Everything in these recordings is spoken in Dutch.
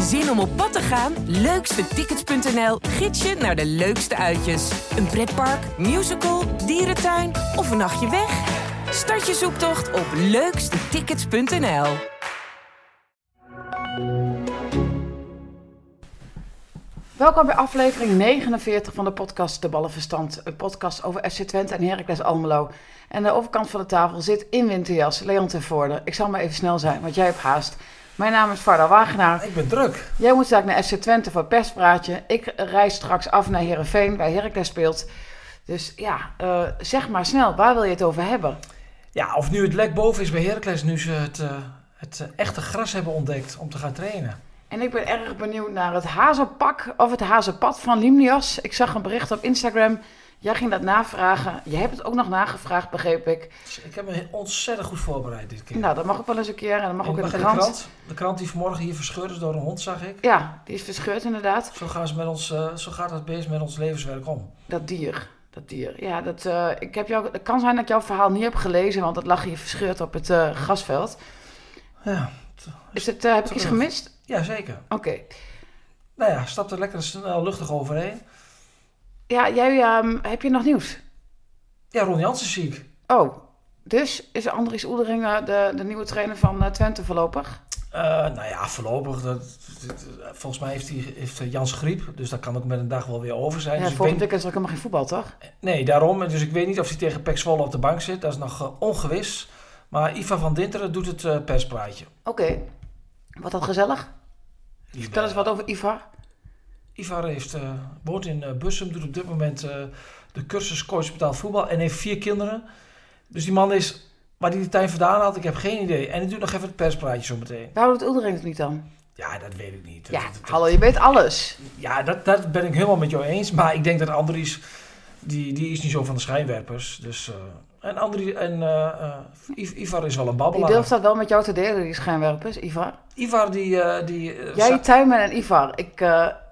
Zin om op pad te gaan? Leukstetickets.nl gids je naar de leukste uitjes. Een pretpark, musical, dierentuin of een nachtje weg? Start je zoektocht op leukstetickets.nl. Welkom bij aflevering 49 van de podcast De Ballenverstand. Een podcast over FC Twente en Heracles Almelo. En aan de overkant van de tafel zit in winterjas Leon ten. Ik zal maar even snel zijn, want jij hebt haast. Mijn naam is Varda Wagenaar. Ik ben druk. Jij moet straks naar FC Twente voor perspraatje. Ik reis straks af naar Heerenveen, waar Heracles speelt. Dus ja, eh, zeg maar snel, waar wil je het over hebben? Ja, of nu het lek boven is bij Heracles, nu ze het, eh, het eh, echte gras hebben ontdekt om te gaan trainen. En ik ben erg benieuwd naar het hazenpak of het hazenpad van Limnios. Ik zag een bericht op Instagram. Jij ging dat navragen. Je hebt het ook nog nagevraagd, begreep ik. Ik heb me ontzettend goed voorbereid dit keer. Nou, dat mag ook wel eens een keer. En dat mag En ook in de in krant. De krant die vanmorgen hier verscheurd is door een hond, zag ik. Ja, die is verscheurd inderdaad. Zo, gaan ze met ons, eh, zo gaat het beest met ons levenswerk om. Dat dier. Dat dier. Ja, dat, eh, ik heb jou, het kan zijn dat ik jouw verhaal niet heb gelezen, want het lag hier verscheurd op het eh, grasveld. Ja, Is het, heb ik iets gemist? ja zeker. Oké. Nou ja, stap er lekker snel luchtig overheen. Ja, jij, ehm, heb je nog nieuws? Ja, Ron Jansen is ziek. Oh, dus is Andries Oedering eh, de, de nieuwe trainer van eh, Twente voorlopig? Eh, nou ja, voorlopig. Dat, dat- volgens mij heeft, hij, heeft eh, Jans griep, dus dat kan ook met een dag wel weer over zijn. Ja, Dus volgende week is er ook helemaal geen voetbal, toch? Nee, daarom. Dus ik weet niet of hij tegen Pek Zwolle op de bank zit. Dat is nog eh, ongewis. Maar Iva van Dinteren doet het eh, perspraatje. Oké. Wat dat gezellig. Vertel eens eh, wat over Ivar. Ivar heeft, eh, woont in eh, Bussum, doet op dit moment eh, de cursus coach betaald voetbal en heeft vier kinderen. Dus die man is, waar hij de tijd vandaan had, ik heb geen idee. En hij doet nog even het perspraatje zo meteen. Waarom doet Oedering het niet dan? Ja, dat weet ik niet. Ja, Dat- dat- hallo, je weet alles. Ja, dat, dat ben ik helemaal met jou eens. Maar ik denk dat Andries, die, die is niet zo van de schijnwerpers. Dus, en Andries, en Iv- Ivar is wel een Die babbelaar. durft dat wel met jou te delen, die schijnwerpers, Ivar. Ivar die... die Jij, Tuinman en Ivar. Ik,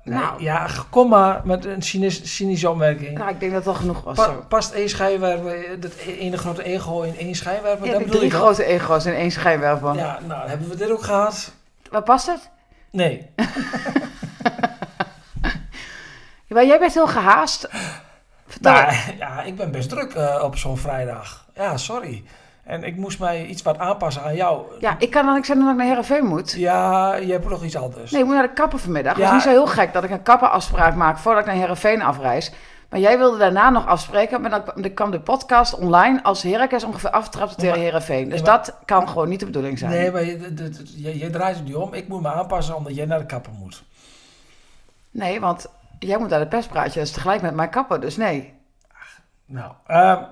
Nee, nou, Ja, kom maar met een cynisch, cynische opmerking. nou, ik denk dat wel genoeg was. Pa- zo. past één schijnwerper, dat ene grote ego in één schijnwerper? Dat bedoel drie ik grote ego's in één schijnwerper. Ja, nou, hebben we dit ook gehad? Waar past het? Nee. Ja, maar jij bent heel gehaast. Vertel. Nou, ja, ik ben best druk eh, op zo'n vrijdag. Ja, sorry. En ik moest mij iets wat aanpassen aan jou. Ja, ik kan doen dat ik naar Heerenveen moet. Ja, je hebt nog iets anders. Nee, ik moet naar de kapper vanmiddag. Ja. Het is niet zo heel gek dat ik een kapperafspraak maak voordat ik naar Heerenveen afreis. Maar jij wilde daarna nog afspreken, maar dan, kwam de podcast online als Heracles ongeveer aftrapte tegen Heerenveen. Dus nee, maar- dat kan gewoon niet de bedoeling zijn. Nee, maar je, draait het niet om. Ik moet me aanpassen omdat jij naar de kapper moet. Nee, want jij moet naar de perspraatje, dat is tegelijk met mijn kapper, dus nee. Nou, ehm,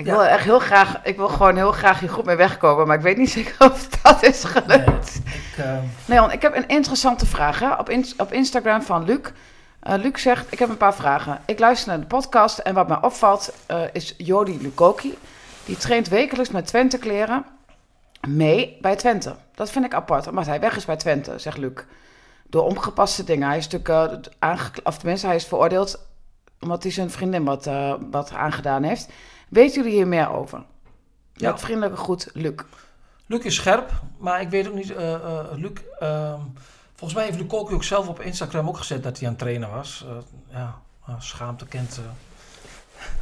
Ik wil echt heel graag, ik wil gewoon heel graag hier goed mee wegkomen, maar ik weet niet zeker of dat is gelukt. ik, ehm, Leon, ik heb een interessante vraag hè? Op, op Instagram van Luc. Eh, Luc zegt, ik heb een paar vragen. Ik luister naar de podcast en wat mij opvalt eh, is Jody Lukoki. Die traint wekelijks met Twente kleren mee bij Twente. Dat vind ik apart, omdat hij weg is bij Twente, zegt Luc. Door omgepaste dingen. Hij is natuurlijk, uh, of tenminste, hij is veroordeeld omdat hij zijn vriendin wat, wat aangedaan heeft. Weten jullie hier meer over? Ja. Met vriendelijke groet, Luc. Luc is scherp, maar ik weet ook niet... eh, eh, Luc, ehm, volgens mij heeft Luc ook zelf op Instagram ook gezet dat hij aan het trainen was. Eh, ja, schaamte kent,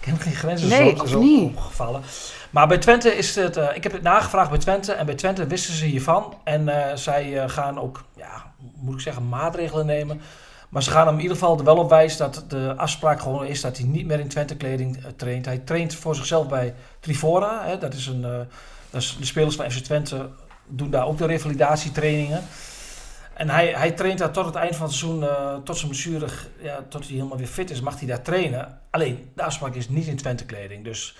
kent geen grenzen. Nee, zo, of zo niet? opgevallen. Maar bij Twente is het... ik heb het nagevraagd bij Twente en bij Twente wisten ze hiervan. En zij gaan ook, ja, moet ik zeggen, maatregelen nemen... Maar ze gaan hem in ieder geval er wel op wijzen dat de afspraak gewoon is dat hij niet meer in Twente-kleding eh, traint. Hij traint voor zichzelf bij Trifora. Hè, dat is een, eh, dat is de spelers van FC Twente doen daar ook de revalidatietrainingen. En hij, hij traint daar tot het eind van het seizoen, eh, tot zijn blessure, ja, tot hij helemaal weer fit is, mag hij daar trainen. Alleen, de afspraak is niet in Twente-kleding. Dus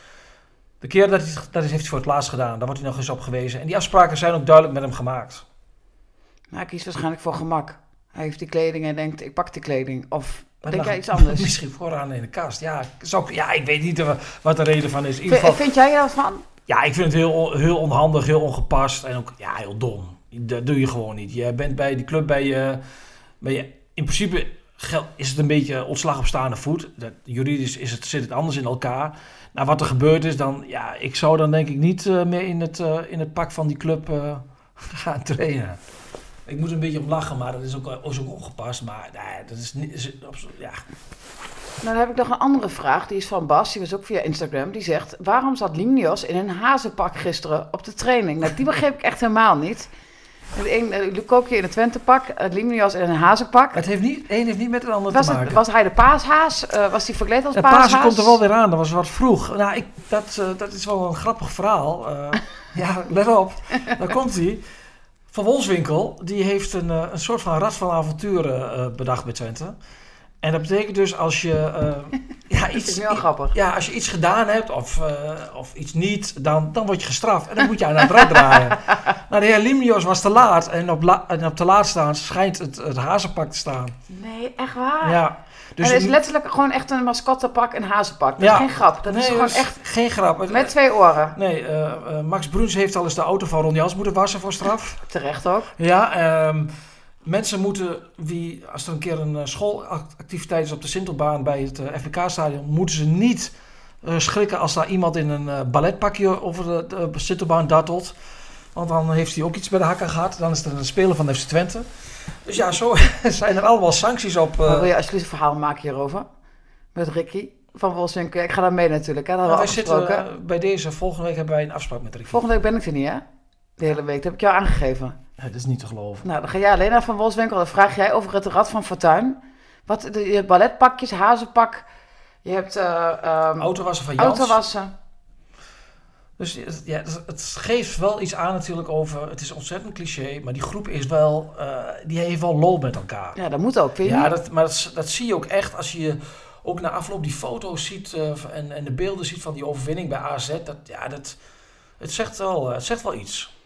de keer dat hij, dat heeft hij voor het laatst gedaan, daar wordt hij nog eens op gewezen. En die afspraken zijn ook duidelijk met hem gemaakt. Maar hij kiest waarschijnlijk voor gemak. Hij heeft die kleding en denkt, ik pak die kleding. Of Dat denk jij iets anders? Misschien vooraan in de kast. Ja, zou ik, ja ik weet niet wat de reden van is. In ieder Vind, geval, vind jij er wat van? ja, ik vind het heel, heel onhandig, heel ongepast en ook ja, heel dom. Dat doe je gewoon niet. Je bent bij die club bij je, je in principe is het een beetje ontslag op staande voet. Dat, juridisch is het, zit het anders in elkaar. Nou, wat er gebeurd is, dan, ja, ik zou dan denk ik niet eh, meer in het, eh, in het pak van die club eh, gaan trainen. Ik moet er een beetje om lachen, maar dat is ook, ongepast. Maar nee, dat is niet... Is, ja. Nou, dan heb ik nog een andere vraag. Die is van Bas, die was ook via Instagram. Die zegt, waarom zat Limnios in een hazenpak gisteren op de training? Nou, die begreep ik echt helemaal niet. Een uh, Lukoki in een Twentepak, uh, Limnios in een hazenpak. Het heeft niet, één heeft niet met het ander was te maken. Het, was hij de paashaas? Uh, was hij verkleed als de paashaas? paas komt er wel weer aan, dat was wat vroeg. Nou, ik, dat, uh, dat is wel een grappig verhaal. ja, let op, daar komt hij. Van Wolfswinkel, die heeft een, een soort van rad van avonturen bedacht bij Twente. En dat betekent dus als je, uh, ja, iets, ja, als je iets gedaan hebt of, uh, of iets niet, dan, dan word je gestraft. En dan moet je aan het rad draaien. nou, de heer Limnios was te laat. En op, la, en op te laat staan schijnt het, het hazenpak te staan. Nee, echt waar? Ja. Dus en het is letterlijk gewoon echt een mascottepak en hazenpak. Dat ja. is geen grap. Dat nee, is gewoon echt... Geen grap. Met twee oren. Nee, uh, Max Bruns heeft al eens de auto van Ron Jans moeten wassen voor straf. Terecht ook. Ja, um, Mensen moeten, wie, als er een keer een schoolactiviteit is op de Sintelbaan bij het FBK-stadion, moeten ze niet schrikken als daar iemand in een balletpakje over de, de Sintelbaan dartelt. Want dan heeft hij ook iets bij de hakken gehad. Dan is er een speler van FC Twente. Dus ja, zo zijn er allemaal sancties op. wil je alsjeblieft een verhaal maken hierover? Met Ricky van Wolfswinkel. Ik ga daar mee natuurlijk. Hè? Dat nou, wij zitten bij deze. Volgende week hebben wij een afspraak met Ricky. Volgende week ben ik er niet, hè? De hele week. Dat heb ik jou aangegeven. Ja, dat is niet te geloven. Nou, dan ga jij alleen naar Van Wolfswinkel. Dan vraag jij over het Rad van Fortuin. Wat, de, je hebt balletpakjes, hazenpak. Je hebt... Uh, um, autowassen van Jans. Autowassen. Dus ja, het geeft wel iets aan natuurlijk over... Het is ontzettend cliché, maar die groep is wel... Uh, die heeft wel lol met elkaar. Ja, dat moet ook, vind je Ja, dat, maar dat, dat zie je ook echt als je ook na afloop die foto's ziet... Uh, en, en de beelden ziet van die overwinning bij AZ. Dat, ja, dat, het, zegt wel, het zegt wel iets.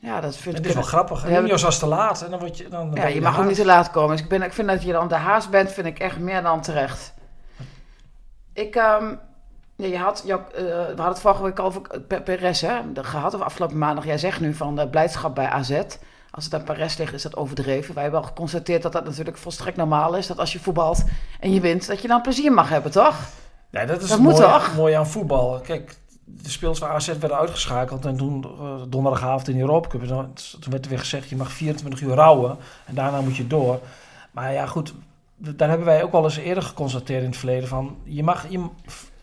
Ja, dat vind het ik... is wel grappig. En ja, als te laat en dan word je... Dan ja, je, je mag ook niet te laat komen. Dus ik, ben, ik vind dat je dan de haast bent, vind ik echt meer dan terecht. Ik... Um, ja, je had, je, uh, we hadden het vorige week over Perez hè, gehad, of afgelopen maandag. Jij zegt nu van de blijdschap bij AZ. Als het aan Perez ligt, is dat overdreven. Wij hebben al geconstateerd dat dat natuurlijk volstrekt normaal is. Dat als je voetbalt en je wint, dat je dan plezier mag hebben, toch? Ja, dat is dat mooi, toch? mooi aan voetbal. Kijk, de speels van AZ werden uitgeschakeld. En toen, uh, donderdagavond in de Europa Cup, toen werd er weer gezegd, je mag 24 uur rouwen. En daarna moet je door. Maar ja, goed, daar hebben wij ook wel eens eerder geconstateerd in het verleden van... Je mag, je,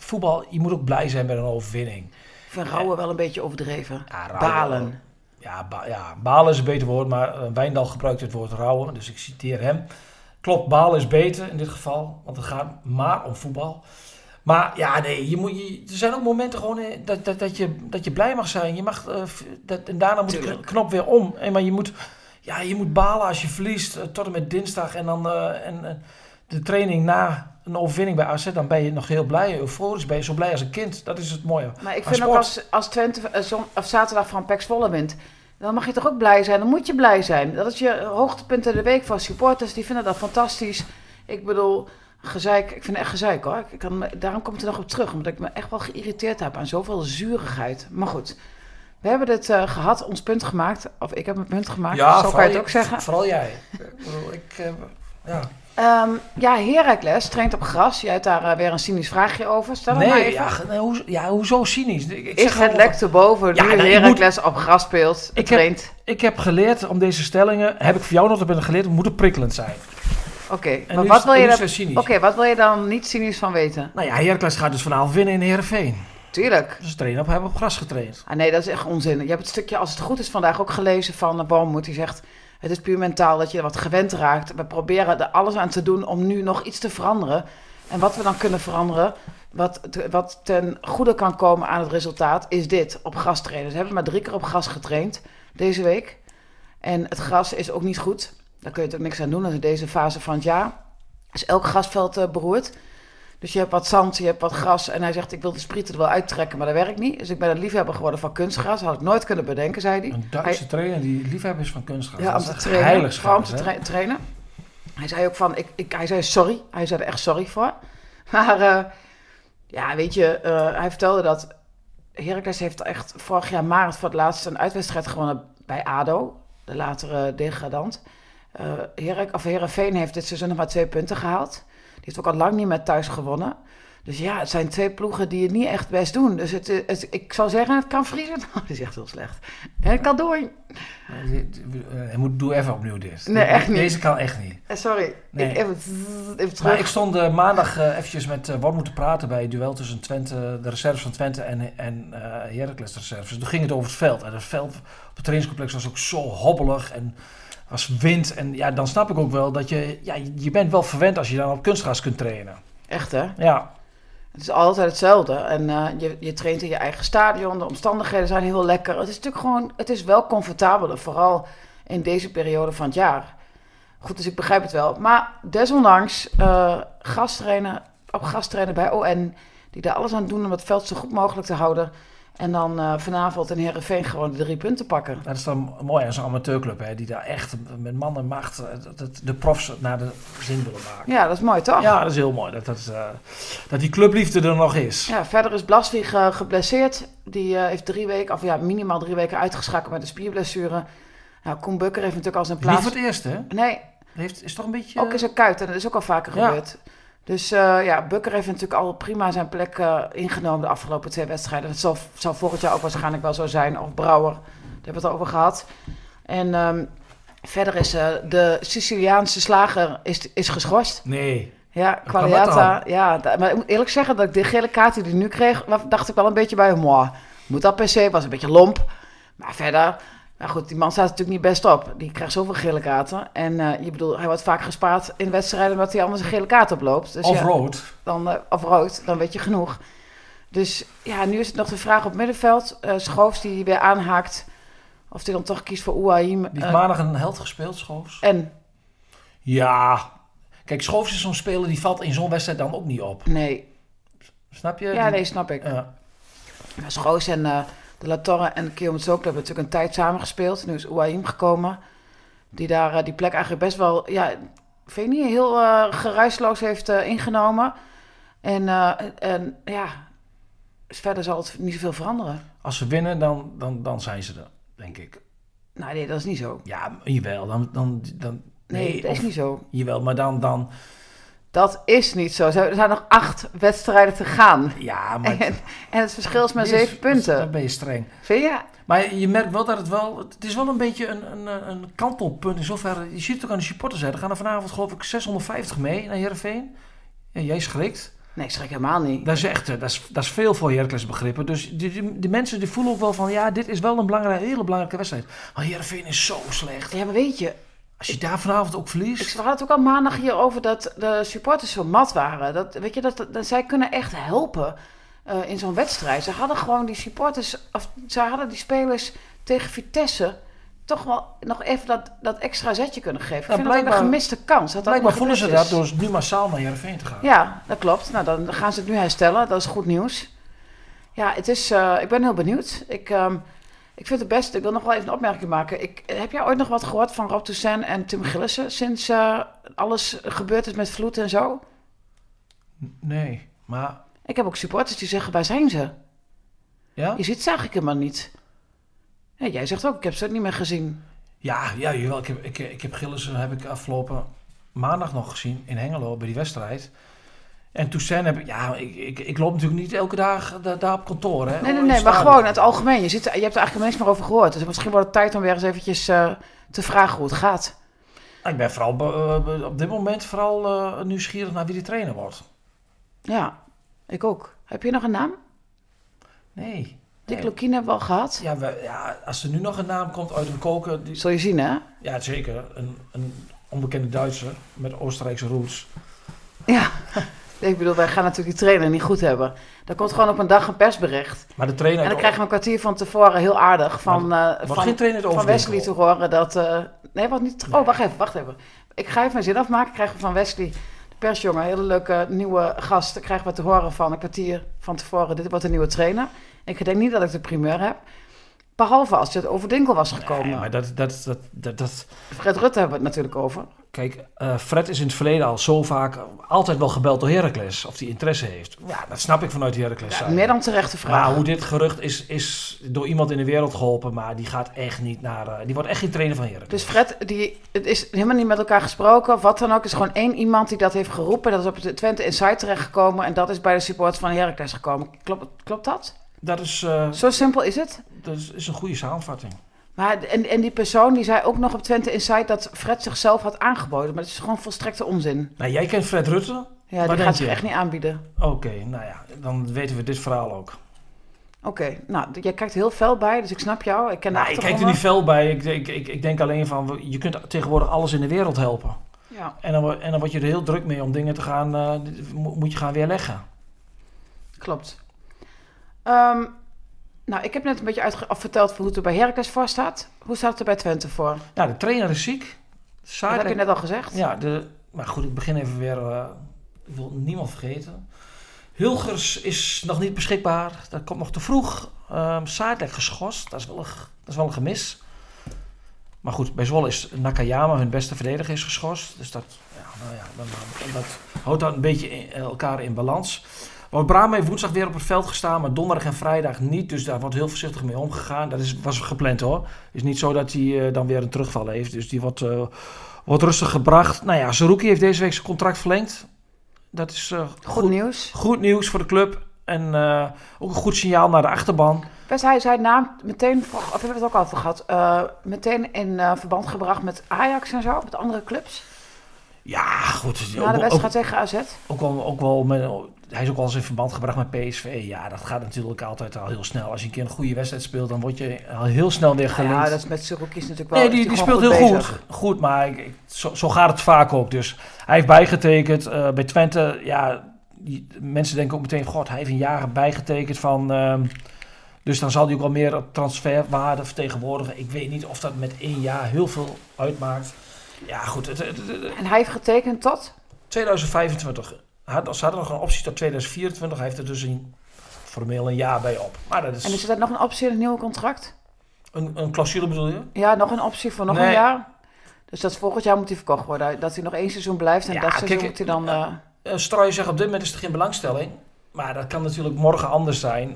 voetbal, je moet ook blij zijn met een overwinning. Ik vind rouwen wel een beetje overdreven. Ja, balen. Ja, ja, balen is een beter woord, maar uh, Wijndal gebruikt het woord rouwen. Dus ik citeer hem. Klopt, balen is beter in dit geval, want het gaat maar om voetbal. Maar ja, nee, je moet, je, er zijn ook momenten gewoon eh, dat, dat, dat, je, dat je blij mag zijn. Je mag, uh, dat, en daarna moet de knop weer om. En, maar je moet, ja, je moet balen als je verliest uh, tot en met dinsdag. En dan uh, en, de training na een overwinning bij AZ, dan ben je nog heel blij, euforisch. Ben je zo blij als een kind. Dat is het mooie. Maar ik vind ook als, als Twente of zaterdag van Pax Volle wint, dan mag je toch ook blij zijn. Dan moet je blij zijn. Dat is je hoogtepunt in de week van supporters. Die vinden dat fantastisch. Ik bedoel gezeik, ik vind het echt gezeik hoor. Ik kan, daarom komt er nog op terug, omdat ik me echt wel geïrriteerd heb aan zoveel zurigheid. Maar goed, we hebben dit uh, gehad, ons punt gemaakt. Of ik heb mijn punt gemaakt, ja, zo kan je het ook zeggen. Vooral jij. ik, uh, ja. Um, ja, Heracles traint op gras. Jij hebt daar uh, weer een cynisch vraagje over. Stel nee, maar even. Ja, nee, hoe, ja, hoezo cynisch? Ik is het lek te boven ja, nu Heracles moet, op gras speelt, ik traint? Heb, ik heb geleerd om deze stellingen, heb ik voor jou nog ben geleerd, moeten prikkelend zijn. Oké, maar wat wil, je dan, okay, wat wil je dan niet cynisch van weten? Nou ja, Heracles gaat dus vanavond winnen in Heerenveen. Tuurlijk. Dus trainen op, hebben op gras getraind. Ah, nee, dat is echt onzin. Je hebt het stukje, als het goed is, vandaag ook gelezen van de Boommoed. Die zegt, het is puur mentaal dat je wat gewend raakt. We proberen er alles aan te doen om nu nog iets te veranderen. En wat we dan kunnen veranderen, wat, wat ten goede kan komen aan het resultaat, is dit. Op gras trainen. Ze hebben maar drie keer op gras getraind deze week. En het gras is ook niet goed. Daar kun je natuurlijk niks aan doen. in deze fase van het jaar is elk grasveld uh, beroerd. Dus je hebt wat zand, je hebt wat gras. En hij zegt, ik wil de sprieten er wel uittrekken, maar dat werkt niet. Dus ik ben een liefhebber geworden van kunstgras. Had ik nooit kunnen bedenken, zei hij. Een Duitse trainer die liefhebber is van kunstgras. Ja, om te trainen. Om te tra trainen. Hij zei ook van, ik, ik, hij zei sorry. Hij zei er echt sorry voor. Maar uh, ja, weet je, uh, hij vertelde dat Heracles heeft echt vorig jaar maart voor het laatst een uitwedstrijd gewonnen bij ADO. De latere degradant. Uh, Herk, of Herenveen heeft dit seizoen nog maar twee punten gehaald. Heeft ook al lang niet meer thuis gewonnen. Dus ja, het zijn twee ploegen die het niet echt best doen. Dus het, het, ik zou zeggen, het kan vriezen. Oh, dat is echt heel slecht. En het kan door. Uh, moet, doe even opnieuw dit. Nee, echt niet. Deze kan echt niet. Eh, sorry, Nee. ik, even, even terug. Maar ik stond eh, maandag eh, eventjes met uh, moeten praten bij het duel tussen Twente, de reserves van Twente en, en eh Heracles reserves. Toen ging het over het veld. En het veld op het trainingscomplex was ook zo hobbelig en was wind. En ja, dan snap ik ook wel dat je, ja, je bent wel verwend als je dan op kunstgras kunt trainen. Echt hè? Ja, Het is altijd hetzelfde. En eh, je, je traint in je eigen stadion. De omstandigheden zijn heel lekker. Het is natuurlijk gewoon, het is wel comfortabeler. Vooral in deze periode van het jaar. Goed, dus ik begrijp het wel. Maar desondanks, eh gasttrainen, op gasttrainen bij ON. Die daar alles aan doen om het veld zo goed mogelijk te houden. En dan eh, vanavond in Heerenveen gewoon de drie punten pakken. dat is dan mooi als een amateurclub hè, die daar echt met man en macht eh, de profs naar de zin willen maken. Ja, dat is mooi toch? Ja, dat is heel mooi dat, dat, eh, dat die clubliefde er nog is. Ja, verder is Blaswieg geblesseerd. Die heeft drie weken, of ja, minimaal drie weken uitgeschakeld met een spierblessure. Nou, Koen Bukker heeft natuurlijk al zijn Niet plaats... voor het eerst hè? Nee, Heeft, is toch een beetje... ook in zijn kuit. En dat is ook al vaker Ja. gebeurd. Dus eh, ja, Bukker heeft natuurlijk al prima zijn plek eh, ingenomen de afgelopen twee wedstrijden. Dat zal, zal volgend jaar ook waarschijnlijk wel zo zijn. Of Brouwer, daar hebben we het over gehad. En ehm, verder is eh, de Siciliaanse slager is, is geschorst. Nee. Ja, Qualiata. Ja, maar ik moet eerlijk zeggen dat ik de gele kaart die hij nu kreeg, dacht ik wel een beetje bij, moi, moet dat per se, was een beetje lomp. Maar verder, nou goed, die man staat natuurlijk niet best op. Die krijgt zoveel gele kaarten. En eh, je bedoelt, hij wordt vaak gespaard in wedstrijden omdat hij anders een gele kaart oploopt. Dus of ja, rood. dan, eh, of rood, dan weet je genoeg. Dus ja, nu is het nog de vraag op middenveld. eh Schoofs die weer aanhaakt, of hij dan toch kiest voor Ouahim. Die heeft maandag een held gespeeld, Schoofs. en, Ja. Kijk, Schoofs is zo'n speler die valt in zo'n wedstrijd dan ook niet op. nee. Snap je? Ja, Die- nee, snap ik. Ja. Schoos en de La Torre en Guillaume Zook hebben natuurlijk een tijd samengespeeld. Nu is Ouahim gekomen. Die daar eh, die plek eigenlijk best wel, ja, vind je niet, heel eh geruisloos heeft eh, ingenomen. En, eh, en ja, verder zal het niet zoveel veranderen. Als ze winnen, dan, dan, dan zijn ze er, denk ik. Nou nee, dat is niet zo. Ja, jawel. Dan, dan, dan, Nee, dat is niet zo. Jawel, maar dan, dan... Dat is niet zo. Er zijn nog acht wedstrijden te gaan. Ja, maar... En, en het verschil is maar zeven punten. Dan ben je streng. Vind je? Maar je merkt wel dat het wel... Het is wel een beetje een, een, een kantelpunt in zoverre... Je ziet het ook aan de supporters. Hè. Er gaan er vanavond geloof ik 650 mee naar Heerenveen. Ja, jij schrikt. Nee, ik schrik helemaal niet. Dat is echt eh, dat is, dat is veel voor Heracles begrippen. Dus die, die, die mensen die voelen ook wel van... Ja, dit is wel een belangrijke, hele belangrijke wedstrijd. Maar Heerenveen is zo slecht. Ja, maar weet je, Als je daar vanavond ook Ik verliest... we hadden het ook al maandag hier over dat de supporters zo mat waren. Dat, weet je, dat, dat, zij kunnen echt helpen eh, in zo'n wedstrijd. Ze hadden gewoon die supporters, of ze hadden die spelers tegen Vitesse toch wel nog even dat, dat extra zetje kunnen geven. Ik Ja, vind dat ook blijkbaar- een gemiste kans. Dat dat Blijkbaar voelen ze dat door nu massaal naar Heerenveen te gaan. Ja, dat klopt. Nou, dan gaan ze het nu herstellen. Dat is goed nieuws. Ja, het is, eh, ik ben heel benieuwd. Ik, ehm, ik vind het best. Ik wil nog wel even een opmerking maken. Ik, heb jij ooit nog wat gehoord van Rob Toussaint en Tim Gillissen sinds eh, alles gebeurd is met vloed en zo? Nee, maar... Ik heb ook supporters die zeggen, waar zijn ze? Ja? Je ziet ze eigenlijk helemaal niet. Ja, jij zegt ook, ik heb ze ook niet meer gezien. Ja, ja jawel. Ik heb, ik, ik heb Gillissen heb ik afgelopen maandag nog gezien in Hengelo bij die wedstrijd. En Toussaint heb ik... Ja, ik, ik, ik loop natuurlijk niet elke dag da- daar op kantoor, hè. Nee, nee, het nee, maar gewoon in het algemeen. Je, ziet, je hebt er eigenlijk niks meer over gehoord. Dus misschien wordt het tijd om weer eens eventjes eh, te vragen hoe het gaat. Ik ben vooral be- op dit moment vooral eh, nieuwsgierig naar wie de trainer wordt. Ja, ik ook. Heb je nog een naam? Nee. Dick nee. Hebben we al gehad. Ja, we, ja, als er nu nog een naam komt uit een koken... Die, Zul je zien, hè? ja, zeker. Een, een onbekende Duitser met Oostenrijkse roots. Ja. Ik bedoel, wij gaan natuurlijk die trainer niet goed hebben. Er komt gewoon op een dag een persbericht. Maar de trainer... En dan krijgen we een kwartier van tevoren heel aardig van, eh, Wordt van, geen trainer het van Wesley te horen dat... eh, nee, wat niet... Nee. Oh, wacht even, wacht even. Ik ga even mijn zin afmaken. Krijgen we van Wesley, de persjongen, een hele leuke nieuwe gast. Dan krijgen we te horen van een kwartier van tevoren. Dit wordt een nieuwe trainer. Ik denk niet dat ik de primeur heb. Behalve als het over Dinkel was gekomen. Nee, maar dat, dat, dat, dat, dat, Fred Rutte hebben we het natuurlijk over. Kijk, eh, Fred is in het verleden al zo vaak altijd wel gebeld door Heracles. Of hij interesse heeft. Ja, dat snap ik vanuit Heracles. Ja, meer dan terechte vraag. Maar hoe dit gerucht is, is door iemand in de wereld geholpen. Maar die gaat echt niet naar... eh, die wordt echt geen trainer van Heracles. Dus Fred, die, het is helemaal niet met elkaar gesproken. Wat dan ook. Is gewoon één iemand die dat heeft geroepen. Dat is op de Twente Insight terechtgekomen. En dat is bij de supporters van Heracles gekomen. Klopt, klopt dat? Dat is, eh, Zo simpel is het. dat is, is een goede samenvatting. Maar, en, en die persoon die zei ook nog op Twente Insight dat Fred zichzelf had aangeboden. Maar dat is gewoon volstrekte onzin. Nou, jij kent Fred Rutte. Ja, Waar die gaat zich echt niet aanbieden. Oké, nou ja, dan weten we dit verhaal ook. Oké, nou, jij kijkt heel fel bij, dus ik snap jou. Ik ken Nou, ik kijk er niet fel bij. Ik, ik, ik, ik denk alleen van, je kunt tegenwoordig alles in de wereld helpen. Ja, En dan, en dan word je er heel druk mee om dingen te gaan, mo- moet je gaan weerleggen. klopt. Ehm, nou, ik heb net een beetje uitge- verteld hoe het er bij Heracles voor staat. Hoe staat het er bij Twente voor? Ja, de trainer is ziek. Dat Saadek- heb je net al gezegd. Ja, de, maar goed, ik begin even weer. eh, ik wil niemand vergeten. Hilgers is nog niet beschikbaar. Dat komt nog te vroeg. Ehm Saadek geschorst. Dat is, wel een, dat is wel een gemis. Maar goed, bij Zwolle is Nakayama, hun beste verdediger, is geschorst. Dus dat, ja, nou ja, dan, dan- dat houdt dat een beetje in- elkaar in balans. Wout Braam heeft woensdag weer op het veld gestaan, maar donderdag en vrijdag niet. Dus daar wordt heel voorzichtig mee omgegaan. Dat is, was gepland hoor. Het is niet zo dat hij eh, dan weer een terugval heeft. Dus die wordt, eh, wordt rustig gebracht. Nou ja, Zerouki heeft deze week zijn contract verlengd. Dat is eh, Goed nieuws. goed nieuws voor de club. En ook een goed signaal naar de achterban. Best, hij zei naam meteen, of hebben we het ook al over gehad, eh, meteen in verband gebracht met Ajax en zo, met andere clubs. Ja, goed. Na de wedstrijd tegen AZ. ook wel, ook wel met, hij is ook wel eens in verband gebracht met PSV. Ja, dat gaat natuurlijk altijd al heel snel. Als je een keer een goede wedstrijd speelt, dan word je al heel snel weer gelinkt. ja, dat is met Suruki natuurlijk wel. Nee, die, die speelt heel goed. bezig. Goed, maar ik, ik- zo, zo gaat het vaak ook. Dus hij heeft bijgetekend. eh, bij Twente, ja, die, mensen denken ook meteen... God, hij heeft een jaar bijgetekend van... ehm, dus dan zal hij ook wel meer transferwaarde vertegenwoordigen. Ik weet niet of dat met één jaar heel veel uitmaakt. Ja, goed. Het, het- het- En hij heeft getekend tot? 2025. Had, ze hadden nog een optie tot 2024. Hij heeft er dus een, formeel een jaar bij op. Maar dat is, En is er nog een optie in het nieuwe contract? een, een clausule bedoel je? Ja, nog een optie voor nog Nee. een jaar? Dus dat volgend jaar moet hij verkocht worden. Dat hij nog één seizoen blijft en Ja, dat seizoen kijk, moet hij dan... Uh, Strooi zegt op dit moment is er geen belangstelling. Maar dat kan natuurlijk morgen anders zijn.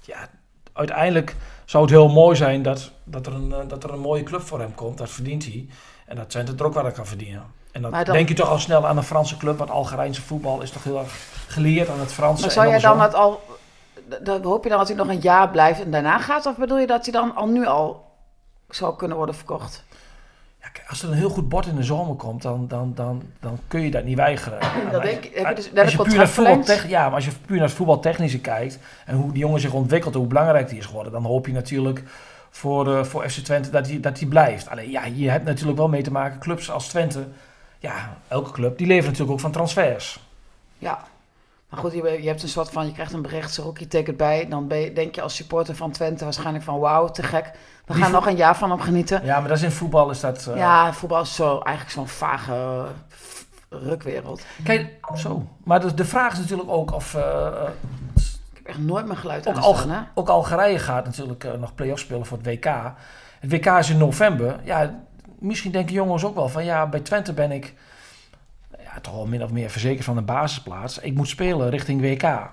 Ja, uiteindelijk zou het heel mooi zijn dat, dat, er een, dat er een mooie club voor hem komt. Dat verdient hij. En dat Twente er ook wat aan kan verdienen. En dan, denk je toch al snel aan een Franse club. Want Algerijnse voetbal is toch heel erg geleerd aan het Franse. maar en zou jij dan dat al... Dan hoop je dan dat hij nog een jaar blijft en daarna gaat? Of bedoel je dat hij dan al nu al zou kunnen worden verkocht? Ja, kijk, als er een heel goed bord in de zomer komt, dan, dan, dan, dan kun je dat niet weigeren. Maar denk ik. Heb je dus- als je puur naar ja, maar als je puur naar het voetbaltechnische kijkt en hoe die jongen zich ontwikkelt, hoe belangrijk die is geworden, dan hoop je natuurlijk voor, eh, voor FC Twente dat hij dat die blijft. Alleen ja, je hebt natuurlijk wel mee te maken, clubs als Twente, ja, elke club, die leven natuurlijk ook van transfers. Ja. Maar goed, je, je hebt een soort van... Je krijgt een bericht, Saruki tekent bij. Dan ben je, denk je als supporter van Twente waarschijnlijk van... Wauw, te gek. We Die gaan nog een jaar van hem genieten. Ja, maar dat is in voetbal is dat... eh, Ja, voetbal is zo, eigenlijk zo'n vage rukwereld. Kijk, zo. Maar de, de vraag is natuurlijk ook of... eh, Ik heb echt nooit mijn geluid Ook, aanstaan, hè? ook Algerije gaat natuurlijk eh, nog play-off spelen voor het WK. Het WK is in november. Ja, misschien denken jongens ook wel van ja, bij Twente ben ik ja, toch wel min of meer verzekerd van een basisplaats. Ik moet spelen richting WK.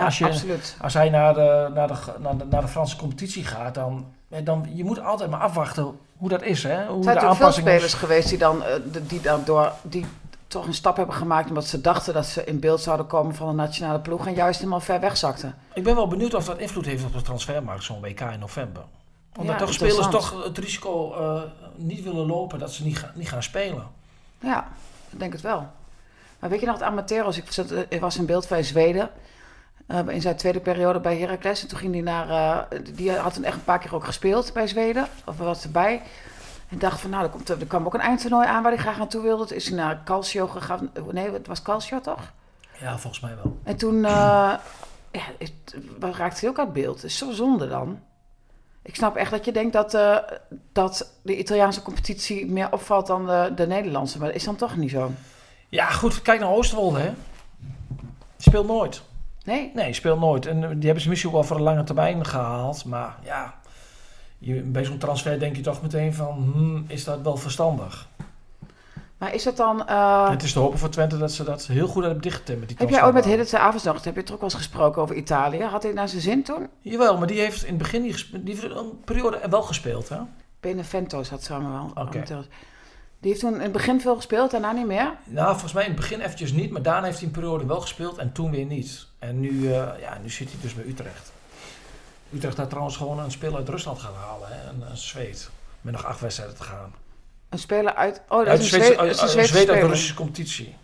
Als, je, Absoluut. als hij naar de, naar, de, naar, de, naar de Franse competitie gaat, dan, dan je moet altijd maar afwachten hoe dat is. Hè? Hoe Er zijn de natuurlijk veel spelers is. geweest die dan, eh, die dan door, die toch een stap hebben gemaakt omdat ze dachten dat ze in beeld zouden komen van de nationale ploeg en juist helemaal ver weg zakten. Ik ben wel benieuwd of dat invloed heeft op de transfermarkt, zo'n WK in november. Omdat Ja, toch spelers toch het risico eh, niet willen lopen dat ze niet, ga- niet gaan spelen. Ja, ik denk het wel. Maar weet je nog, het Amateros, ik, zat, ik was in beeld bij Zweden. eh, in zijn tweede periode bij Heracles. En toen ging hij naar... eh, die had toen echt een paar keer ook gespeeld bij Zweden. Of wat erbij. En dacht van, nou, er, komt, er kwam ook een eindtoernooi aan waar hij graag naartoe wilde. Toen is hij naar Calcio gegaan. Nee, het was Calcio toch? Ja, volgens mij wel. En toen eh, ja, het, raakte hij ook uit beeld. Het is zo zonde dan. Ik snap echt dat je denkt dat, eh, dat de Italiaanse competitie meer opvalt dan de, de Nederlandse. Maar dat is dan toch niet zo. Ja, goed, kijk naar Oosterwolde, hè. Speelt nooit. Nee? Nee, speelt nooit. En eh, die hebben ze misschien ook wel voor een lange termijn gehaald. Maar ja, je, bij zo'n transfer denk je toch meteen van, hmm, is dat wel verstandig? Maar is dat dan... eh, Het is te hopen voor Twente dat ze dat heel goed hebben dichtgetimmerd. die heb jij ooit met transfermarkt. Hidde Avondsnacht, heb je ook wel eens gesproken over Italië? Had hij naar zijn zin toen? Jawel, maar die heeft in het begin die, gespe- die heeft een periode wel gespeeld, hè? Benevento zat samen wel. Oké. Die heeft toen in het begin veel gespeeld, daarna niet meer. Nou, volgens mij in het begin eventjes niet, maar daarna heeft hij een periode wel gespeeld en toen weer niet. En nu, eh, ja, nu zit hij dus bij Utrecht. Utrecht had trouwens gewoon een speler uit Rusland gaan halen, hè? Een, een Zweed. Met nog acht wedstrijden te gaan. Een speler uit... Oh, dat Uit is een Zweed, een uit- Zweedse Zweed uit de. Russische competitie.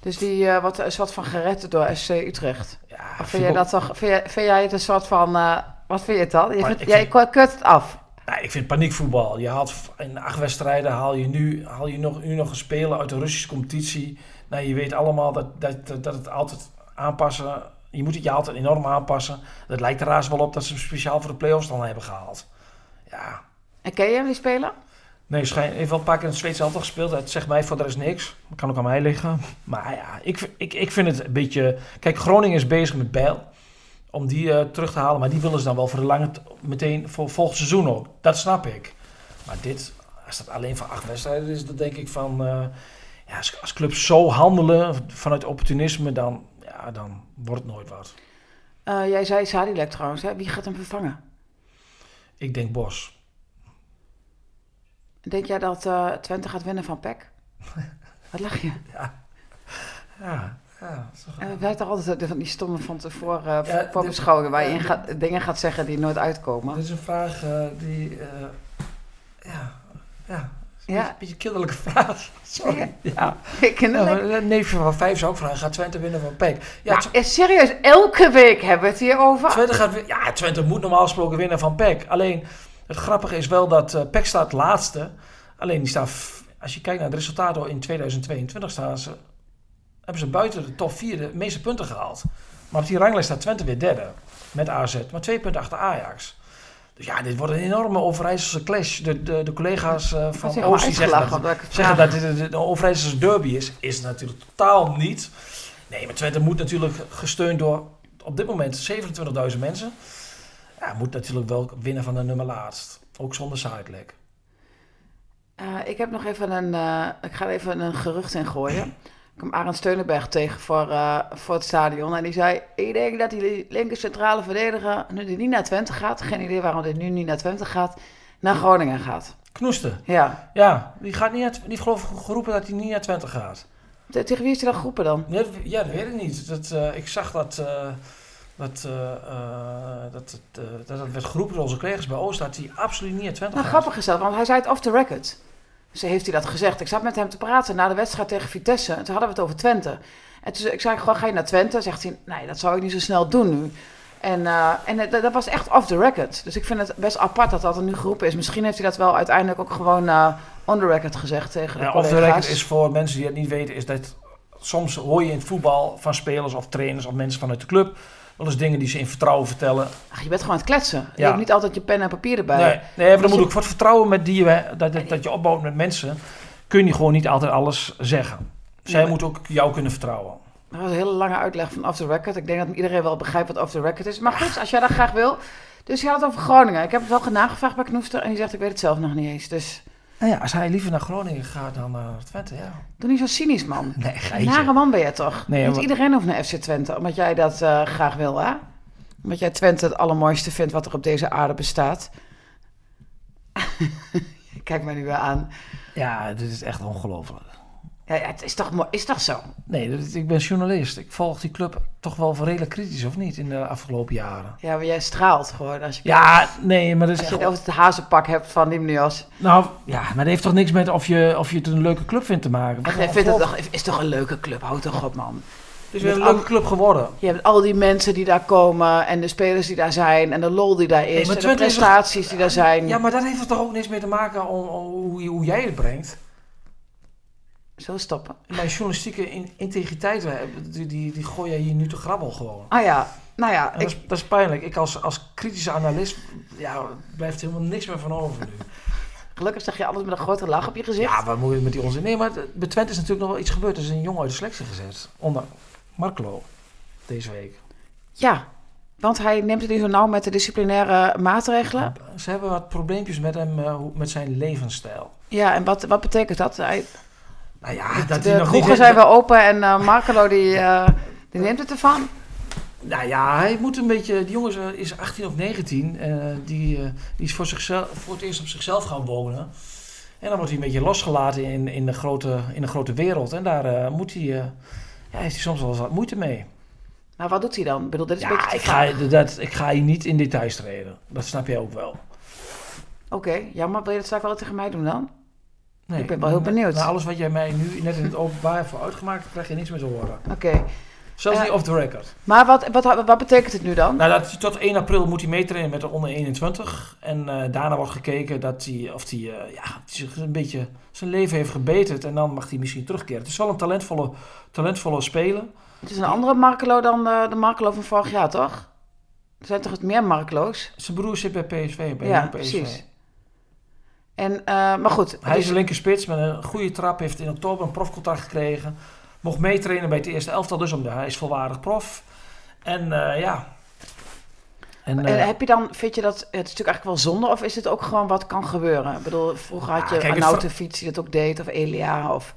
Dus die eh, wat, is wat van gered door SC Utrecht. Ja, Of vind jij dat toch, vind, jij, vind jij het een soort van... eh, wat vind je het dan? Je vindt, jij vind- keurt het af. Nou, ik vind paniekvoetbal. Je haalt in acht wedstrijden haal je nu, haal je nog, nu nog een speler uit de Russische competitie. Nou, je weet allemaal dat, dat, dat, het altijd aanpassen. Je moet het je altijd enorm aanpassen. Dat lijkt er raars wel op dat ze hem speciaal voor de play-offs dan hebben gehaald. Ja, En ken je hem, die speler? Nee, schijn, heeft wel een paar keer in het Zweedse elftal gespeeld. Het zegt mij voor de rest niks. Dat kan ook aan mij liggen. Maar ja, ik, ik, ik vind het een beetje... Kijk, Groningen is bezig met Bijl. Om die eh, terug te halen. Maar die willen ze dan wel voor de lange... Meteen voor volgend seizoen ook. Dat snap ik. Maar dit, als dat alleen voor acht wedstrijden is, dan denk ik van... eh, ja, als, als clubs zo handelen vanuit opportunisme, dan, ja, dan wordt het nooit wat. Eh, jij zei Sadilek trouwens, hè? wie gaat hem vervangen? Ik denk Bos. Denk jij dat eh, Twente gaat winnen van PEC? Wat lach je? Ja, ja. En we hebben toch altijd van die stomme van tevoren uh, Ja, voorbeschouwingen waar je ja, in gaat, dingen gaat zeggen die nooit uitkomen. Dit is een vraag eh, die... eh, ja, ja. Een Ja. beetje, beetje kinderlijke vraag. Sorry. Ja. Ja, ja, maar een neefje van vijf zou ook vragen, gaat Twente winnen van PEC? Ja, is serieus, elke week hebben we het hier over. Twente, gaat, ja, Twente moet normaal gesproken winnen van PEC. Alleen, het grappige is wel dat eh PEC staat laatste. Alleen, die staan, als je kijkt naar het resultaat in 2022 staan ze, hebben ze buiten de top 4 de meeste punten gehaald. Maar op die ranglijst staat Twente weer derde met AZ. Maar twee punten achter Ajax. Dus ja, dit wordt een enorme Overijsselse clash. De, de, de collega's eh, van Oost die zeggen dat, zeggen dat dit een- een Overijsselse derby is. Is het natuurlijk totaal niet. Nee, maar Twente moet natuurlijk gesteund door op dit moment 27.000 mensen. Ja, moet natuurlijk wel winnen van de nummer laatst. Ook zonder sidelek. Eh, ik heb nog even een, eh, ik ga even een gerucht in gooien. Ik kwam Arend Steunenberg tegen voor, eh, voor het stadion. En die zei, ik denk dat die linker centrale verdediger, nu die niet naar Twente gaat, geen idee waarom dit nu niet naar Twente gaat, naar Groningen gaat. Knoesten. Ja. Ja, die gaat niet, uit, niet geloof ik geroepen dat hij niet naar Twente gaat. Te- Tegen wie is hij dan geroepen dan? Ja, dat, ja, dat weet ik niet. Dat, ik zag dat, dat, eh, eh, dat, eh, dat het werd geroepen door onze collega's bij Oost dat hij absoluut niet naar Twente Nou, gaat. grappig is dat, want hij zei het off the record. Dus heeft hij dat gezegd. Ik zat met hem te praten na de wedstrijd tegen Vitesse. En toen hadden we het over Twente. En toen zei ik zei gewoon, ga je naar Twente? Zegt hij, nee, dat zou ik niet zo snel doen nu. En, en dat was echt off the record. Dus ik vind het best apart dat dat er nu geroepen is. Misschien heeft hij dat wel uiteindelijk ook gewoon on the record gezegd tegen de Ja, collega's. of de record is voor mensen die het niet weten, is dat soms hoor je in het voetbal van spelers of trainers of mensen vanuit de club wel eens dingen die ze in vertrouwen vertellen. Ach, je bent gewoon aan het kletsen. Je Ja. hebt niet altijd je pen en papier erbij. Nee, nee maar dan moet je- ook voor het vertrouwen met die je, dat, dat, dat je opbouwt met mensen, kun je gewoon niet altijd alles zeggen. Zij moeten ook jou kunnen vertrouwen. Dat was een hele lange uitleg van off the record. Ik denk dat iedereen wel begrijpt wat off the record is. Maar goed, als jij dat graag wil. Dus je had het over Groningen. Ik heb het wel nagevraagd bij Knoester. En die zegt, ik weet het zelf nog niet eens. Dus Nou ja, als hij liever naar Groningen gaat dan naar Twente, ja. doe niet zo cynisch, man. Nee, Een geitje. nare man ben je toch? Nee, niet maar- iedereen hoeft naar FC Twente. Omdat jij dat eh, graag wil, hè? Omdat jij Twente het allermooiste vindt wat er op deze aarde bestaat. Kijk mij nu weer aan. Ja, dit is echt ongelooflijk. Ja, het is toch, mooi, is toch zo? Nee, dat- ik ben journalist. Ik volg die club toch wel redelijk kritisch, of niet, in de afgelopen jaren. Ja, maar jij straalt gewoon. Als je, Ja, nee, maar dat is als echt... je het over het hazenpak hebt van Limnios. Nou, ja, maar dat heeft toch niks met of je, of je het een leuke club vindt te maken. Ach, jij vindt het toch, is toch een leuke club? Houd toch op, man. Het is weer een leuke club geworden. Je hebt al die mensen die daar komen en de spelers die daar zijn en de lol die daar is Nee, en de toch- prestaties die daar zijn. Ja, maar dat heeft er toch ook niks mee te maken om, om hoe, hoe jij het brengt. Zo stoppen. Mijn journalistieke in- integriteit, die, die, die gooi jij hier nu te grabbel gewoon. Ah ja, nou ja, dat, ik, is, dat is pijnlijk. Ik als, als kritische analist, ja, blijft helemaal niks meer van over nu. gelukkig zeg je alles met een grote lach op je gezicht. Ja, wat moet je met die onzin? Nee, maar bij Twente is natuurlijk nog wel iets gebeurd. Er is een jongen uit de selectie gezet. Onder Markelo. Deze week. Ja, Want hij neemt het niet zo nauw met de disciplinaire maatregelen. Ze hebben wat probleempjes met hem, eh, met zijn levensstijl. Ja, en wat, wat betekent dat? Hij, Nou ja, dat de nog kroegen niet... zijn weer open en eh Marcelo die, eh, die neemt het ervan. Nou ja, hij moet een beetje... Die jongen is, eh, is 18 of 19. eh, die, die is voor, zichzelf, voor het eerst op zichzelf gaan wonen. En dan wordt hij een beetje losgelaten in, in, de, grote, in de grote wereld. En daar eh, moet hij, ja, heeft hij soms wel eens wat moeite mee. Maar wat doet hij dan? Ik bedoel, dit is een Ja, beetje te ik ga, dat, ik ga hier niet in details treden. Dat snap jij ook wel. Oké, jammer. Wil je dat straks wel tegen mij doen dan? Nee, Ik ben wel heel na- benieuwd. Na alles wat jij mij nu net in het openbaar voor uitgemaakt, krijg je niks meer te horen. Oké. Zelfs Eh, niet off the record. Maar wat, wat, wat betekent het nu dan? Nou, dat, tot 1 april moet hij meetrainen met de onder 21. En eh, daarna wordt gekeken dat hij, of hij, eh, ja, zich een beetje zijn leven heeft gebeterd. En dan mag hij misschien terugkeren. Het is wel een talentvolle, talentvolle speler. Het is een andere Markelo dan de Markelo van vorig jaar, toch? Er zijn toch het meer Markelo's? Zijn broer zit bij PSV, bij Ja, PSV. precies. En, eh, maar goed. Hij is een linkerspits met een goede trap. Heeft in oktober een profcontract gekregen. Mocht meetrainen bij het eerste elftal. Dus om de, hij is volwaardig prof. En eh, ja. En, En eh, heb je dan, vind je dat, het is natuurlijk eigenlijk wel zonde, of is het ook gewoon wat kan gebeuren? Ik bedoel, vroeger had je kijk, een het autofiets die dat ook deed, of Elia, of...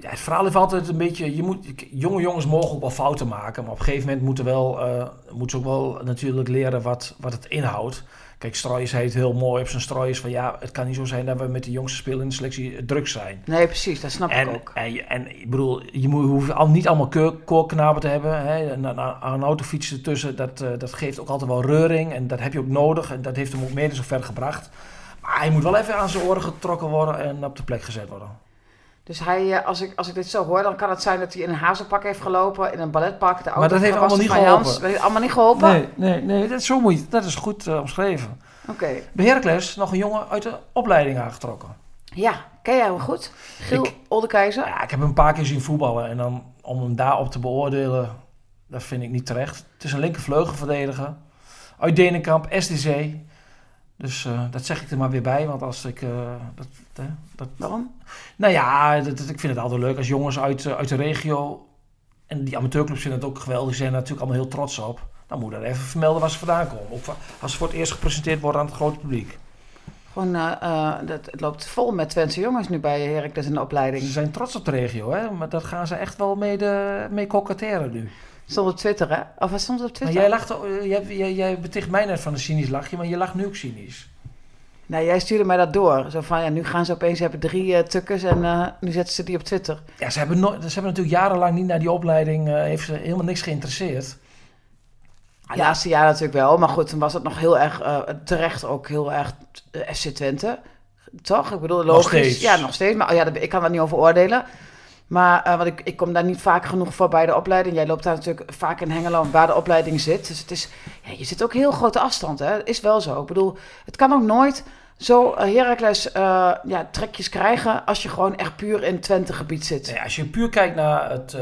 Het verhaal heeft altijd een beetje. Je moet, jonge jongens mogen ook wel fouten maken. Maar op een gegeven moment moeten, wel, moeten ze ook wel natuurlijk leren wat, wat het inhoudt. Kijk, Stroyers heet heel mooi op zijn Stroyers van ja, het kan niet zo zijn dat we met de jongste spelers in de selectie druk zijn. Nee, precies, dat snap ik ook. en, en ik bedoel, je moet, hoeft al, niet allemaal koorknapen te hebben. Hè. Een, een, een autofiets ertussen, dat, eh, dat geeft ook altijd wel reuring. En dat heb je ook nodig. En dat heeft hem ook mede zo ver gebracht. Maar hij moet wel even aan zijn oren getrokken worden en op de plek gezet worden. Dus hij, eh, als ik, als ik dit zo hoor, dan kan het zijn dat hij in een hazenpak heeft gelopen, in een balletpak, de Maar dat heeft allemaal niet geholpen. Dat heeft allemaal niet geholpen? Nee, nee, nee dat, is zo moet je, dat is goed eh, omschreven. Oké. Bij Heracles nog een jongen uit de opleiding aangetrokken. Ja, ken jij hem goed? Giel Ik- Oldekeizer? Ja, ik heb hem een paar keer zien voetballen. En dan om hem daarop te beoordelen, dat vind ik niet terecht. Het is een linkervleugelverdediger. Uit Denenkamp, SDC. Dus eh, dat zeg ik er maar weer bij. Want als ik... eh, dat, dat, Waarom? nou ja, dat, dat- ik vind het altijd leuk als jongens uit, eh, uit de regio... En die amateurclubs vinden het ook geweldig. Die zijn er natuurlijk allemaal heel trots op. Dan moet je even vermelden waar ze vandaan komen. Wa- als ze voor het eerst gepresenteerd worden aan het grote publiek. Gewoon, dat, het loopt vol met Twentse jongens nu bij Heracles in de opleiding. Ze zijn trots op de regio, hè? maar dat gaan ze echt wel mee, de, mee koketteren nu. Stond op Twitter, hè? Of wat stond op Maar Twitter? jij lacht, eh, jij, jij, jij beticht mij net van een cynisch lachje, maar je lacht nu ook cynisch. Nou, jij stuurde mij dat door. Zo van, ja, nu gaan ze opeens hebben drie eh, tukkers en eh, nu zetten ze die op Twitter. Ja, ze hebben, nooit- ze hebben natuurlijk jarenlang niet naar die opleiding, heeft ze helemaal niks geïnteresseerd. Ja, laatste jaar natuurlijk wel. Maar goed, toen was het nog heel erg terecht ook heel erg FC Twente. Toch? Ik bedoel, logisch. Ja, nog steeds. Maar oh ja, ik kan daar niet over oordelen. Maar want ik, ik kom daar niet vaak genoeg voor bij de opleiding. Jij loopt daar natuurlijk vaak in Hengelo waar de opleiding zit. Dus het is, ja, je zit ook heel grote afstand. Hè? Is wel zo. Ik bedoel, het kan ook nooit zo eh, Heracles eh, trekjes krijgen als je gewoon echt puur in Twente gebied zit. Als je puur kijkt naar het,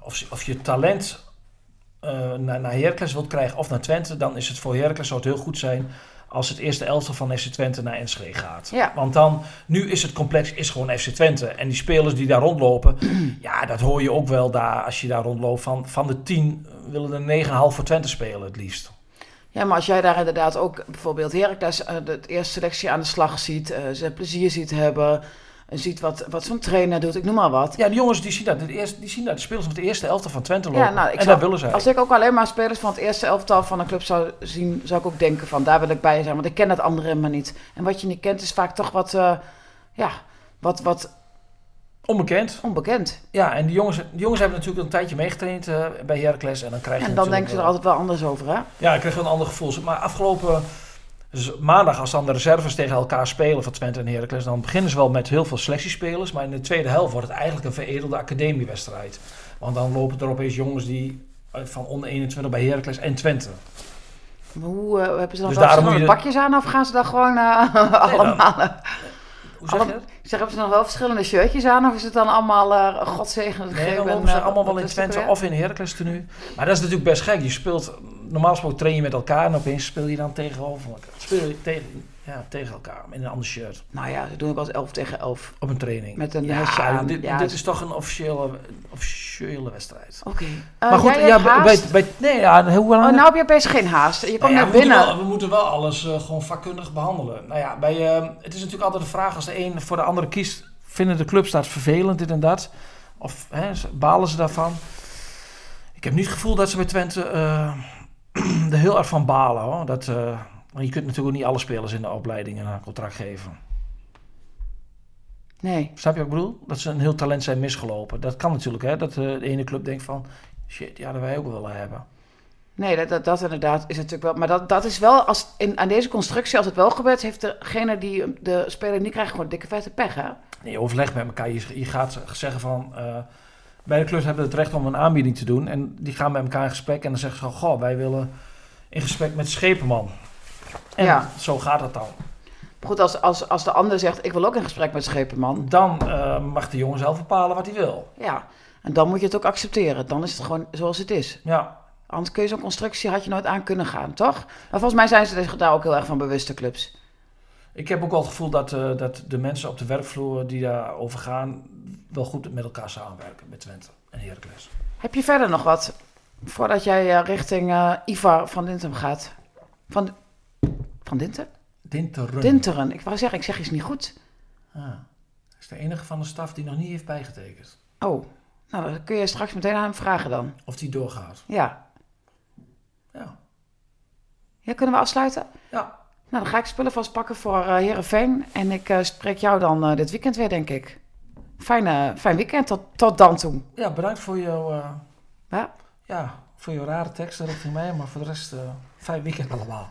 of, of je talent naar, naar Heracles wilt krijgen of naar Twente, dan is het voor Heracles zou het heel goed zijn als het eerste elftal van FC Twente naar Enschede gaat. Ja. Want dan, nu is het complex is gewoon FC Twente. En die spelers die daar rondlopen, ja, dat hoor je ook wel daar als je daar rondloopt. Van, van de tien willen er 9,5 voor Twente spelen het liefst. Ja, maar als jij daar inderdaad ook bijvoorbeeld Heracles eh, de eerste selectie aan de slag ziet, eh, ze plezier ziet hebben, en ziet wat, wat zo'n trainer doet, ik noem maar wat. Ja, die jongens die zien dat. De, eerste, die zien dat de spelers van de eerste elftal van Twente lopen. Ja, nou, ik en zou- dat willen zij. Als ik ook alleen maar spelers van het eerste elftal van een club zou zien, zou ik ook denken van daar wil ik bij zijn, want ik ken het andere maar niet. En wat je niet kent is vaak toch wat, eh, ja, wat, wat Onbekend. onbekend. Ja, en die jongens, die jongens hebben natuurlijk een tijdje meegetraind eh, bij Heracles. En dan krijg je En dan denken ze er wel- altijd wel anders over, hè? Ja, ik kreeg wel een ander gevoel. Maar afgelopen dus maandag, als dan de reserves tegen elkaar spelen van Twente en Heracles, dan beginnen ze wel met heel veel selectiespelers. Maar in de tweede helft wordt het eigenlijk een veredelde academiewedstrijd. Want dan lopen er opeens jongens die eh, van onder 21 bij Heracles en Twente. Maar hoe eh, hebben ze dan Dus wel verschillende je- pakjes aan of gaan ze dan gewoon eh, allemaal... Hoe zeg je Alle-? Ik zeg, hebben ze nog wel verschillende shirtjes aan of is het dan allemaal uh, godzegen Nee, dan en, lopen ze allemaal wel in Twente of in Heracles tenue. Maar dat is natuurlijk best gek. Je speelt, normaal gesproken train je met elkaar en opeens speel je dan tegenover elkaar. Speel je tegen, Ja, tegen elkaar, in een ander shirt. Nou ja, ze doen ook als 11 tegen 11. Op een training. Met een ja, aan. Dit, Ja, dit ze- is toch een officiële, officiële wedstrijd. Oké. maar goed, jij ja, bij, bij, nee, ja, hoe lang... Oh, nou heb je best geen haast. Je komt Nou ja, naar we, moeten binnen. wel, we moeten wel alles eh, gewoon vakkundig behandelen. Nou ja, bij, eh, het is natuurlijk altijd de vraag als de een voor de andere kiest. Vinden de clubs dat vervelend, dit en dat? Of hè, balen ze daarvan? Ik heb niet het gevoel dat ze bij Twente eh, er heel erg van balen. Hoor. Dat, eh, je kunt natuurlijk niet alle spelers in de opleiding een contract geven. Nee. Snap je wat ik bedoel? Dat ze een heel talent zijn misgelopen. Dat kan natuurlijk, hè? Dat eh, de ene club denkt van... Shit, ja, dat wij ook wel willen hebben. Nee, dat, dat, dat inderdaad is natuurlijk wel. Maar dat, dat is wel, als in, aan deze constructie, als het wel gebeurt, heeft degene die de speler niet krijgt gewoon dikke vette pech, hè? Nee, overleg met elkaar. Je, je gaat zeggen van... eh beide clubs hebben het recht om een aanbieding te doen. En die gaan met elkaar in gesprek. En dan zeggen ze van... Goh, wij willen in gesprek met Schepenman. En Ja. zo gaat het dan. Maar Goed, als, als, als de ander zegt, ik wil ook in gesprek met Schepenman. Dan eh, mag de jongen zelf bepalen wat hij wil. Ja, en dan moet je het ook accepteren. Dan is het gewoon zoals het is. Ja, Anders kun je zo'n constructie, had je nooit aan kunnen gaan, toch? Maar volgens mij zijn ze daar ook heel erg van bewust, de clubs. Ik heb ook wel het gevoel dat, eh, dat de mensen op de werkvloer die daarover gaan... wel goed met elkaar samenwerken. Met Twente en Heracles. Heb je verder nog wat, voordat jij eh, richting eh, Ivar van Dintem gaat? Van, van Dinten? Dinteren. Dinteren. Ik wou zeggen, ik zeg iets niet goed. Ah, dat is de enige van de staf die nog niet heeft bijgetekend. Oh, nou, dan kun je straks meteen aan hem vragen dan. Of die doorgaat. Ja. Ja. Ja, kunnen we afsluiten? Ja. Nou, dan ga ik spullen vastpakken voor eh Herenveen. En ik eh, spreek jou dan eh, dit weekend weer, denk ik. Fijn, fijn weekend tot, tot dan toe. Ja, bedankt voor jouw, Ja? ja, voor jouw rare teksten richting mij. Maar voor de rest, fijn weekend allemaal.